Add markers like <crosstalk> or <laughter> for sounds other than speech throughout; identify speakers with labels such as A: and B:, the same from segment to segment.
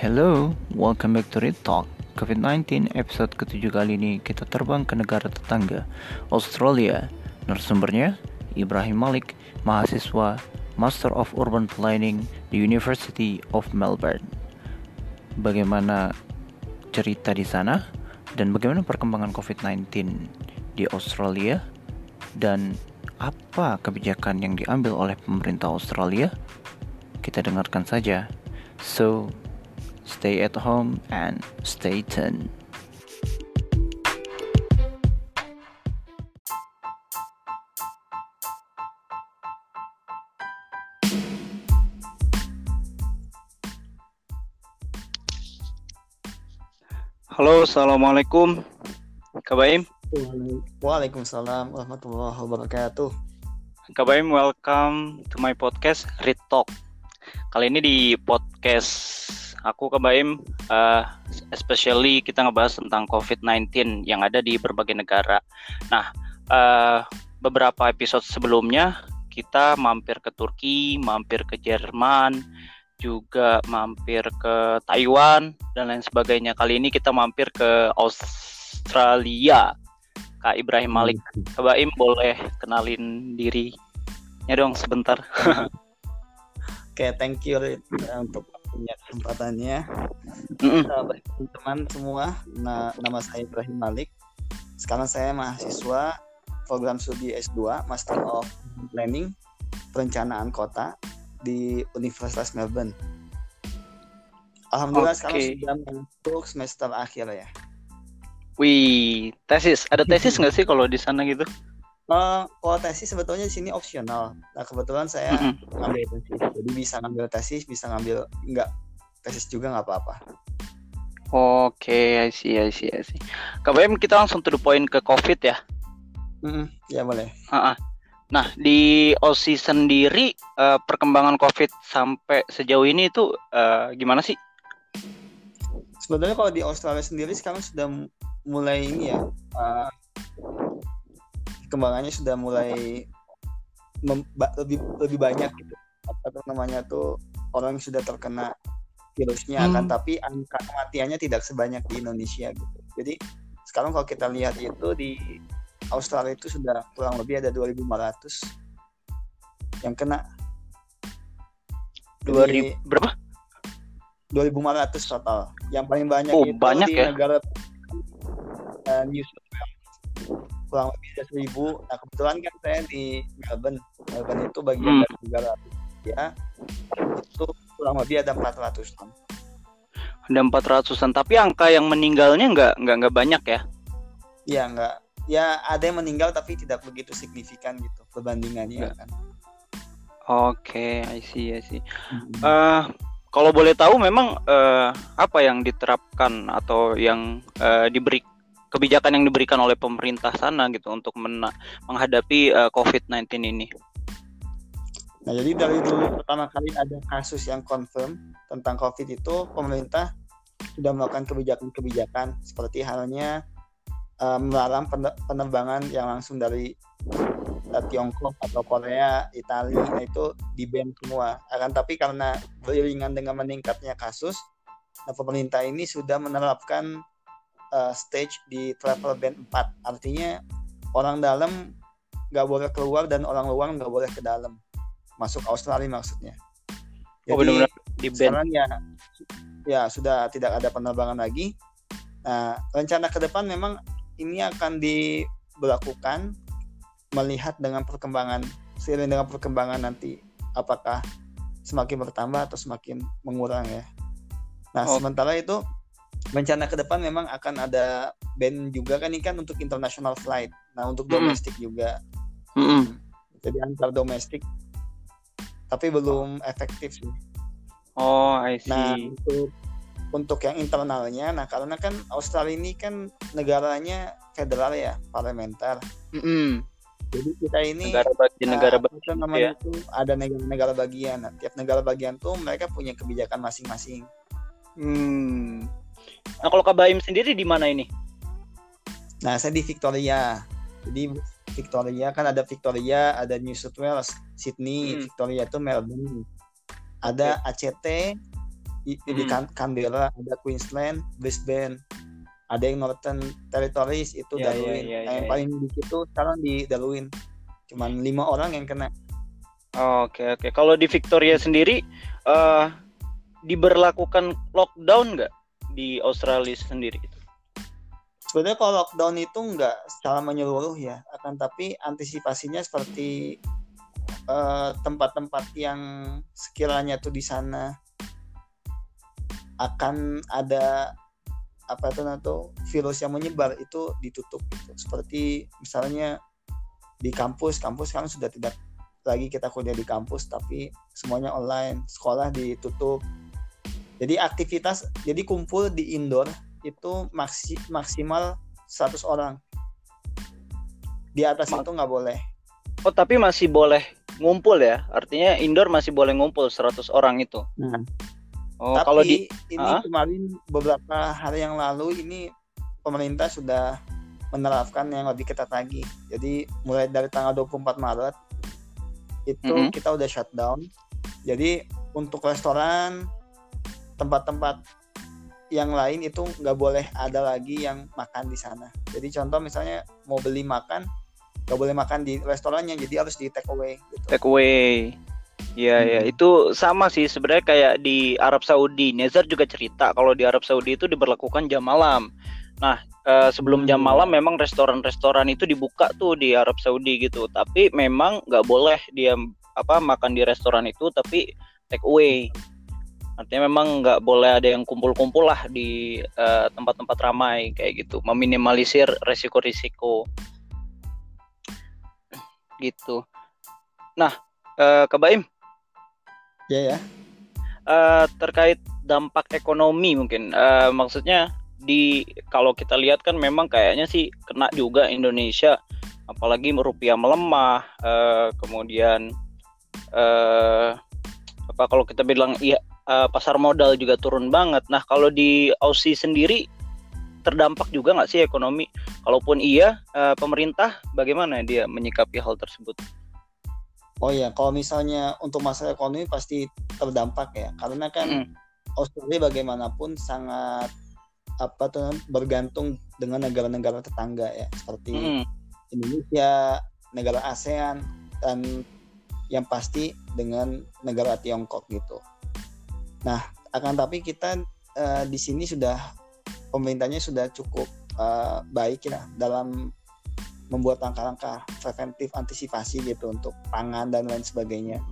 A: Hello, welcome back to Read Talk. COVID-19 episode ketujuh kali ini kita terbang ke negara tetangga, Australia. Narasumbernya Ibrahim Malik, mahasiswa Master of Urban Planning di University of Melbourne. Bagaimana cerita di sana dan bagaimana perkembangan COVID-19 di Australia dan apa kebijakan yang diambil oleh pemerintah Australia? Kita dengarkan saja. So, stay at home and stay tuned.
B: Halo, assalamualaikum, Kak Baim.
C: Waalaikumsalam warahmatullahi wabarakatuh.
B: Kak Baim, welcome to my podcast Read Talk. Kali ini di podcast aku Kak Baim, uh, especially kita ngebahas tentang COVID-19 yang ada di berbagai negara. Nah, uh, beberapa episode sebelumnya kita mampir ke Turki, mampir ke Jerman, juga mampir ke Taiwan dan lain sebagainya. Kali ini kita mampir ke Australia. Kak Ibrahim Malik. Kak Baim boleh kenalin diri ya dong sebentar. <laughs>
C: Oke, thank you Rit, untuk punya kesempatannya. Baik, teman-teman semua, nah, nama saya Ibrahim Malik. Sekarang saya mahasiswa program studi S2 Master of Planning Perencanaan Kota di Universitas Melbourne. Alhamdulillah
B: Oke.
C: sekarang sudah masuk semester akhir ya.
B: Wih, tesis. Ada <laughs> tesis nggak sih kalau di sana gitu?
C: Eh, kalau tesis sebetulnya di sini opsional. Nah kebetulan saya
B: Mm-mm.
C: ngambil tesis, jadi bisa ngambil tesis, bisa ngambil enggak tesis juga nggak apa-apa.
B: Oke, I see, I see, I see. Baim, kita langsung to the point ke COVID ya.
C: Mm-mm, ya boleh.
B: Ah. Nah, di OSI sendiri eh, perkembangan COVID sampai sejauh ini itu eh, gimana sih?
C: Sebenarnya kalau di Australia sendiri sekarang sudah mulai ini ya, uh, kembangannya sudah mulai lebih lebih banyak gitu. Apa namanya tuh orang yang sudah terkena virusnya
B: Hmm.
C: akan tapi angka kematiannya tidak sebanyak di Indonesia gitu. Jadi sekarang kalau kita lihat itu di Australia itu sudah kurang lebih ada 2.500 yang kena. Jadi,
B: ribu berapa?
C: 2.500 total. Yang paling banyak
B: Oh,
C: itu
B: banyak
C: di
B: ya?
C: negara uh, New South Wales. Kurang lebih ada 1000. Nah, kebetulan kan saya di Melbourne. Melbourne itu bagian
B: Hmm.
C: dari negara ya. Itu kurang lebih ada 400 ton.
B: Ada 400-an, tapi angka yang meninggalnya nggak nggak nggak banyak ya?
C: Ya, enggak ya ada yang meninggal tapi tidak begitu signifikan gitu perbandingannya
B: Nggak.
C: kan.
B: Oke, I see, I see. Eh, kalau boleh tahu memang eh, apa yang diterapkan atau yang eh, diberi kebijakan yang diberikan oleh pemerintah sana gitu untuk mena- menghadapi eh, COVID-19 ini.
C: Nah, jadi dari dulu pertama kali ada kasus yang confirm tentang COVID itu, pemerintah sudah melakukan kebijakan-kebijakan seperti halnya eh, melarang pen- penerbangan yang langsung dari eh, Tiongkok atau Korea, Italia, nah itu di ban semua. Akan tapi karena beriringan dengan meningkatnya kasus, nah pemerintah ini sudah menerapkan eh, stage di travel ban 4. Artinya orang dalam nggak boleh keluar dan orang luar nggak boleh ke dalam masuk Australia maksudnya.
B: Oh benar-benar di ban.
C: sekarang ya ya sudah tidak ada penerbangan lagi. Nah, rencana ke depan memang ini akan diberlakukan melihat dengan perkembangan seiring dengan perkembangan nanti apakah semakin bertambah atau semakin mengurang ya. Nah,
B: Oh.
C: sementara itu rencana ke depan memang akan ada ban juga kan ini kan untuk international flight. Nah, untuk
B: Mm-mm.
C: domestik juga
B: Mm-mm.
C: jadi antar domestik tapi belum efektif sih.
B: Oh, I see.
C: Nah untuk untuk yang internalnya, nah karena kan Australia ini kan negaranya federal ya, parlementer.
B: Mm-mm.
C: Jadi kita ini
B: Negara bagi
C: nah,
B: negara bagian
C: namanya tuh ada negara-negara bagian. Nah, tiap negara bagian tuh mereka punya kebijakan masing-masing.
B: Hmm. Nah, kalau Kak Baim sendiri di mana ini?
C: Nah saya di Victoria. Jadi Victoria kan ada Victoria, ada New South Wales, Sydney,
B: Hmm.
C: Victoria itu Melbourne. Ada ACT, di, di
B: Hmm.
C: Can- Canberra, ada Queensland, Brisbane, ada yang Northern Territories itu
B: Iya, iya,
C: Darwin.
B: iya,
C: Nah, yang
B: iya.
C: paling dikit tuh sekarang di Darwin. Cuman lima orang yang kena.
B: Oke oke. Kalau di Victoria sendiri eh diberlakukan lockdown nggak di Australia sendiri itu?
C: Sebenarnya kalau lockdown itu nggak secara menyeluruh ya, akan tapi antisipasinya seperti eh, tempat-tempat yang sekiranya tuh di sana akan ada apa itu nato virus yang menyebar itu ditutup gitu. Seperti misalnya di kampus, kampus kan sudah tidak lagi kita kuliah di kampus tapi semuanya online, sekolah ditutup. Jadi aktivitas jadi kumpul di indoor itu maksi, maksimal 100 orang. Di atas
B: Mak-
C: itu nggak boleh.
B: Oh tapi masih boleh ngumpul ya? Artinya indoor masih boleh ngumpul 100 orang itu.
C: Nah,
B: Oh
C: Tapi
B: kalau di
C: ini
B: Ah?
C: kemarin beberapa hari yang lalu ini pemerintah sudah menerapkan yang lebih ketat lagi. Jadi mulai dari tanggal 24 Maret itu
B: Mhm.
C: kita udah shutdown. Jadi untuk restoran, tempat-tempat yang lain itu nggak boleh ada lagi yang makan di sana. Jadi contoh misalnya mau beli makan, nggak boleh makan di restorannya, jadi harus di take away. Gitu.
B: take away. Iya ya,
C: Hmm.
B: itu sama sih sebenarnya kayak di Arab Saudi. Nezar juga cerita kalau di Arab Saudi itu diberlakukan jam malam. Nah, eh, sebelum jam
C: Hmm.
B: malam memang restoran-restoran itu dibuka tuh di Arab Saudi gitu. Tapi memang nggak boleh dia apa makan di restoran itu tapi take away. Artinya memang nggak boleh ada yang kumpul-kumpul lah di eh, tempat-tempat ramai kayak gitu, meminimalisir resiko-risiko. Gitu. Nah, eh, Kak Baim,
C: Ya ya.
B: eh, terkait dampak ekonomi mungkin. Eh, maksudnya di kalau kita lihat kan memang kayaknya sih kena juga Indonesia. Apalagi rupiah melemah eh, kemudian eh apa kalau kita bilang iya eh, pasar modal juga turun banget nah kalau di Aussie sendiri terdampak juga nggak sih ekonomi kalaupun iya eh, pemerintah bagaimana dia menyikapi hal tersebut
C: Oh ya, kalau misalnya untuk masalah ekonomi pasti terdampak ya, karena kan
B: Mm-mm.
C: Australia bagaimanapun sangat apa tuh bergantung dengan negara-negara tetangga ya, seperti
B: Mm-mm.
C: Indonesia, negara ASEAN, dan yang pasti dengan negara Tiongkok gitu. Nah, akan tapi kita eh, di sini sudah pemerintahnya sudah cukup eh, baik ya dalam membuat langkah-langkah preventif antisipasi gitu untuk pangan dan lain sebagainya.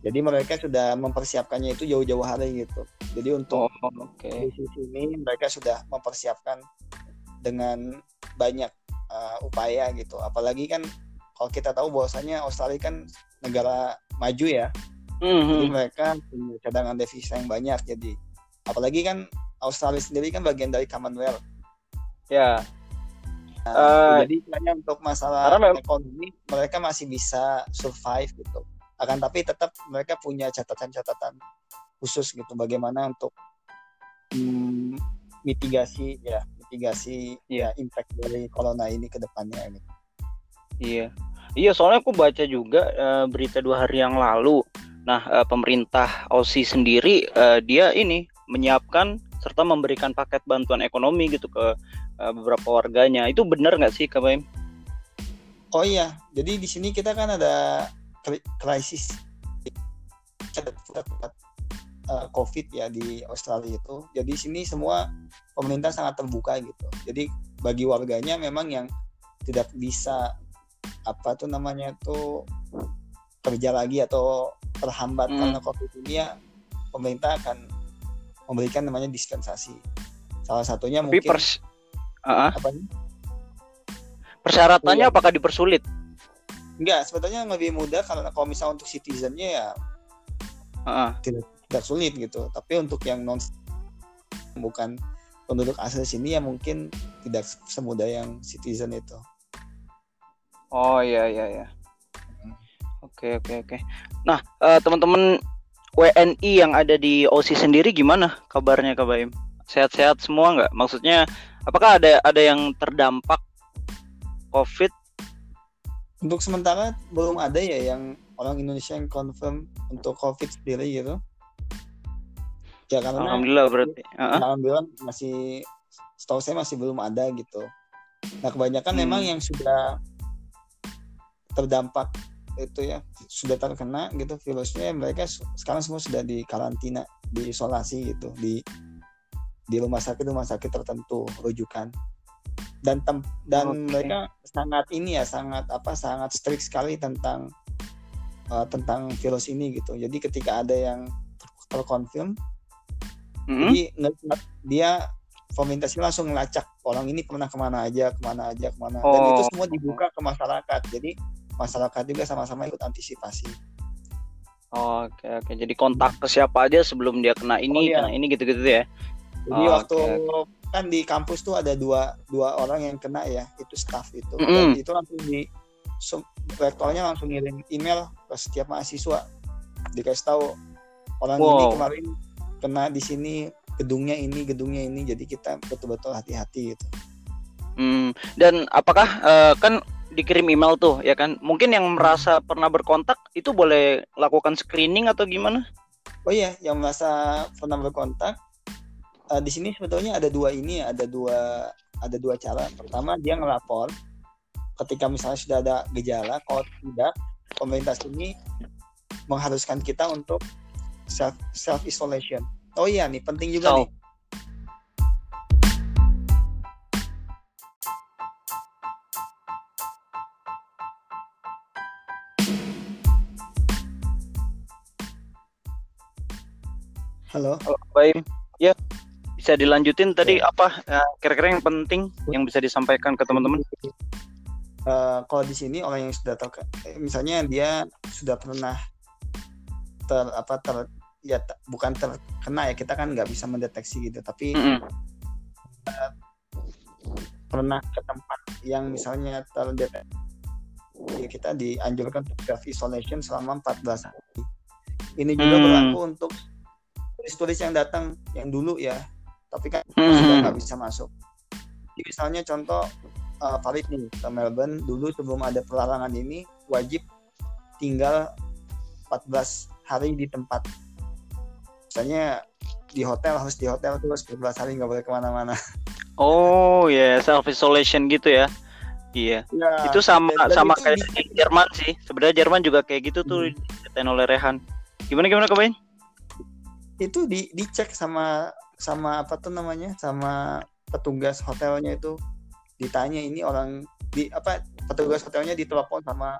C: Jadi mereka sudah mempersiapkannya itu jauh-jauh hari gitu. Jadi untuk
B: oh oke
C: di sisi ini mereka sudah mempersiapkan dengan banyak uh, upaya gitu. Apalagi kan kalau kita tahu bahwasanya Australia kan negara maju ya, jadi
B: Mhm.
C: mereka punya cadangan devisa yang banyak. Jadi apalagi kan Australia sendiri kan bagian dari Commonwealth.
B: ya
C: Nah,
B: Eh,
C: jadi hanya untuk masalah ekonomi mereka masih bisa survive gitu. Akan tapi tetap mereka punya catatan-catatan khusus gitu bagaimana untuk hmm, mitigasi ya mitigasi ya impact dari corona ini ke depannya gitu.
B: Iya, iya soalnya aku baca juga eh, berita dua hari yang lalu. Nah, eh, pemerintah Aussie sendiri eh, dia ini menyiapkan serta memberikan paket bantuan ekonomi gitu ke eh, beberapa warganya. Itu benar nggak sih, Baim?
C: Oh iya, jadi di sini kita kan ada kri- krisis uh, COVID ya di Australia itu. Jadi sini semua pemerintah sangat terbuka gitu. Jadi bagi warganya memang yang tidak bisa apa tuh namanya tuh kerja lagi atau terhambat
B: Hmm.
C: karena COVID ini ya pemerintah akan memberikan namanya dispensasi. Salah satunya
B: Tapi
C: mungkin
B: pers Ah, ah.
C: apa nih?
B: persyaratannya
C: Iya.
B: apakah dipersulit?
C: Enggak, sebetulnya lebih mudah karena kalau misalnya untuk citizennya ya
B: Ah, ah.
C: tidak sulit gitu. Tapi untuk yang non bukan penduduk asli sini ya mungkin tidak semudah yang citizen itu.
B: Oh iya iya iya. Oke oke oke. Nah eh, teman-teman WNI yang ada di OSI sendiri gimana kabarnya Kak Baim? Sehat-sehat semua nggak? Maksudnya apakah ada ada yang terdampak COVID?
C: Untuk sementara belum ada ya yang orang Indonesia yang confirm untuk COVID sendiri gitu. ya karena
B: Alhamdulillah berarti. Uh-uh.
C: alhamdulillah masih setahu saya masih belum ada gitu nah kebanyakan
B: Hmm.
C: memang yang sudah terdampak itu ya sudah terkena gitu virusnya mereka sekarang semua sudah di karantina diisolasi gitu di di rumah sakit rumah sakit tertentu rujukan dan tem- dan
B: Oke.
C: mereka sangat ini ya sangat apa sangat strict sekali tentang uh, tentang virus ini gitu jadi ketika ada yang ter- terkonfirm
B: Mm-mm.
C: jadi nge- dia pemerintah sih langsung ngelacak orang ini pernah ke mana aja ke mana aja ke mana dan
B: Oh.
C: itu semua dibuka ke masyarakat jadi masyarakat juga sama-sama ikut antisipasi
B: Oke oke. Jadi kontak ke siapa aja sebelum dia kena ini,
C: Oh, iya.
B: kena ini gitu-gitu ya.
C: jadi
B: Oh,
C: waktu
B: oke,
C: kan di kampus tuh ada dua dua orang yang kena ya itu staff itu
B: Mm-mm.
C: dan itu langsung di rektornya langsung ngirim email ke setiap mahasiswa dikasih tahu orang ini
B: Wow.
C: kemarin kena di sini gedungnya ini gedungnya ini jadi kita betul-betul hati-hati gitu
B: Hmm, dan apakah eh, kan dikirim email tuh ya kan? Mungkin yang merasa pernah berkontak itu boleh lakukan screening atau gimana?
C: Oh iya, yang merasa pernah berkontak eh, di sini sebetulnya ada dua ini, ada dua ada dua cara. Pertama dia ngelapor ketika misalnya sudah ada gejala, kalau tidak pemerintah sini mengharuskan kita untuk self self isolation. Oh iya nih penting juga
B: Self.
C: nih. Halo.
B: Kalau baik, ya bisa dilanjutin tadi apa eh, kira-kira yang penting yang bisa disampaikan ke teman-teman?
C: Eh, kalau di sini orang yang sudah tahu eh, misalnya dia sudah pernah ter apa ter ya bukan terkena ya kita kan nggak bisa mendeteksi gitu tapi
B: Mm-mm.
C: pernah ke tempat yang misalnya terdeteksi ya kita dianjurkan untuk self isolation selama 14 hari ini juga
B: Hmm.
C: berlaku untuk turis-turis yang datang yang dulu ya tapi kan
B: Hmm.
C: sudah nggak bisa masuk Jadi misalnya contoh eh, Farid nih ke Melbourne dulu sebelum ada pelarangan ini wajib tinggal 14 hari di tempat misalnya di hotel harus di hotel terus 14 hari nggak boleh ke mana-mana
B: Oh ya self isolation gitu ya? Iya.
C: ya,
B: itu sama sama
C: itu
B: kayak
C: di-
B: Jerman sih. Sebenarnya Jerman juga kayak gitu tuh
C: Hmm.
B: oleh Rehan. Gimana gimana kabain?
C: Itu di dicek sama sama apa tuh namanya? Sama petugas hotelnya itu. Ditanya ini orang di apa petugas hotelnya ditelepon sama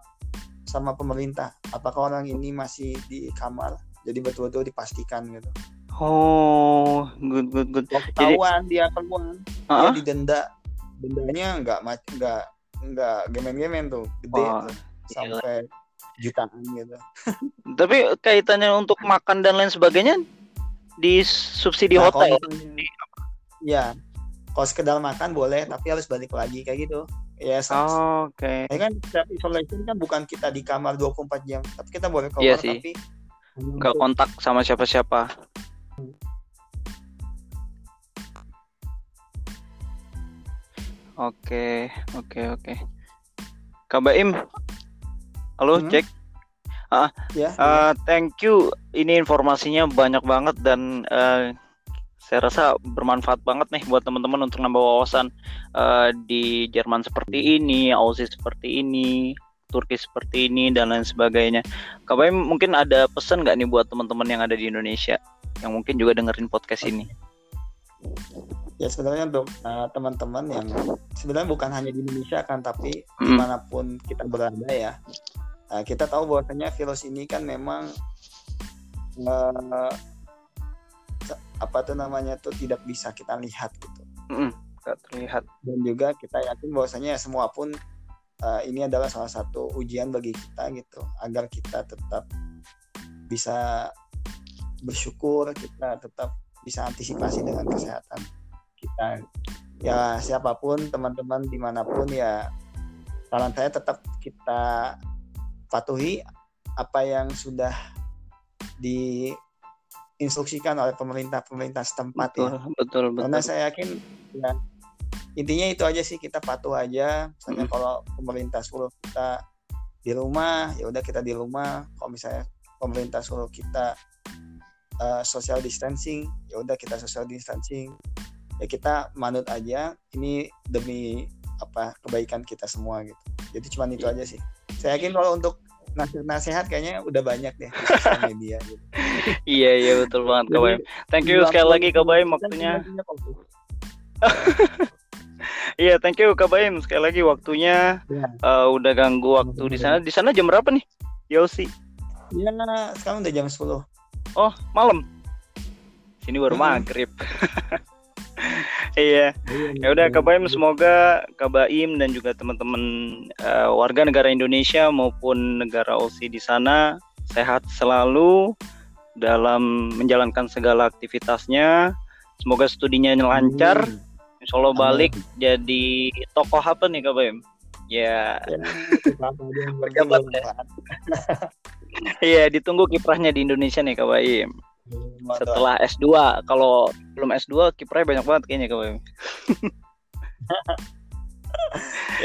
C: sama pemerintah. Apakah orang ini masih di kamar? Jadi betul-betul dipastikan gitu.
B: Oh, good good good.
C: ketahuan dia keluar. Dia
B: Ah,
C: didenda. Dendanya nggak nggak nggak gemen-gemen tuh. Gede
B: Wah,
C: tuh, sampai jutaan gitu. <laughs>
B: Tapi kaitannya untuk makan dan lain sebagainya di subsidi
C: Nah,
B: hotel.
C: misalnya- ya kalau sekedar makan boleh tapi harus balik lagi kayak gitu ya
B: Oh, Oke.
C: Ya kan self isolation kan bukan kita di kamar 24 jam, tapi kita boleh keluar
B: Iya sih.
C: tapi
B: Nggak kontak sama siapa-siapa. Oke, oke, oke. Kak Baim, halo,
C: Hmm.
B: cek.
C: Ya.
B: Eh, thank you. Ini informasinya banyak banget dan eh, saya rasa bermanfaat banget nih buat teman-teman untuk nambah wawasan eh, di Jerman seperti ini, Aussie seperti ini, Turki seperti ini dan lain sebagainya. Baim mungkin ada pesan nggak nih buat teman-teman yang ada di Indonesia yang mungkin juga dengerin podcast ini?
C: ya sebenarnya untuk uh, teman-teman yang sebenarnya bukan hanya di Indonesia kan tapi
B: Hmm.
C: di mana pun kita berada ya uh, kita tahu bahwasanya virus ini kan memang uh, apa tuh namanya tuh tidak bisa kita lihat gitu.
B: Mm-mm, nggak terlihat.
C: dan juga kita yakin bahwasanya semua pun uh, ini adalah salah satu ujian bagi kita gitu. Agar kita tetap bisa bersyukur kita tetap bisa antisipasi dengan kesehatan kita. Ya siapa pun teman-teman di mana pun ya saran saya tetap kita patuhi apa yang sudah diinstruksikan oleh pemerintah-pemerintah setempat ya.
B: Betul, betul, betul.
C: karena saya yakin ya intinya itu aja sih kita patuh aja. Misalnya
B: Mm.
C: kalau pemerintah suruh kita di rumah ya udah kita di rumah. Kalau misalnya pemerintah suruh kita uh, social distancing ya udah kita social distancing. Ya kita manut aja ini demi apa kebaikan kita semua gitu. Jadi cuma itu aja sih. Saya yakin kalau untuk nasihat-nasihat kayaknya udah banyak deh di sosial <laughs> media gitu.
B: iya iya betul banget Kak Baim thank you sekali lagi Kak Baim waktunya <laughs> Iya, thank you Kak Baim sekali lagi waktunya ya. uh, udah ganggu waktu di sana. Di sana jam berapa nih? Yosi?
C: Iya, sekarang udah jam 10.
B: Oh, malam. Sini baru hmm. maghrib. <laughs> iya. Ya udah Kak Baim semoga Kak Baim dan juga teman-teman uh, warga negara Indonesia maupun negara OSI di sana sehat selalu dalam menjalankan segala aktivitasnya. Semoga studinya lancar. Hmm. Insya Allah balik Amin. jadi tokoh apa nih Kak Baim? Ya. ya <laughs> Iya, ditunggu kiprahnya di Indonesia nih Kak Baim. Setelah S2, kalau belum S2 kiprahnya banyak banget kayaknya Baim. <laughs>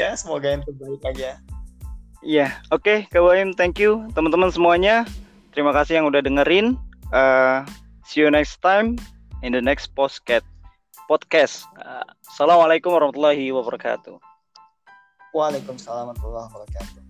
C: ya, semoga yang terbaik aja.
B: Iya, oke okay, Kak thank you teman-teman semuanya. Terima kasih yang udah dengerin. Uh, see you next time in the next podcast. Podcast. Uh, Assalamualaikum warahmatullahi wabarakatuh.
C: Waalaikumsalam warahmatullahi wabarakatuh.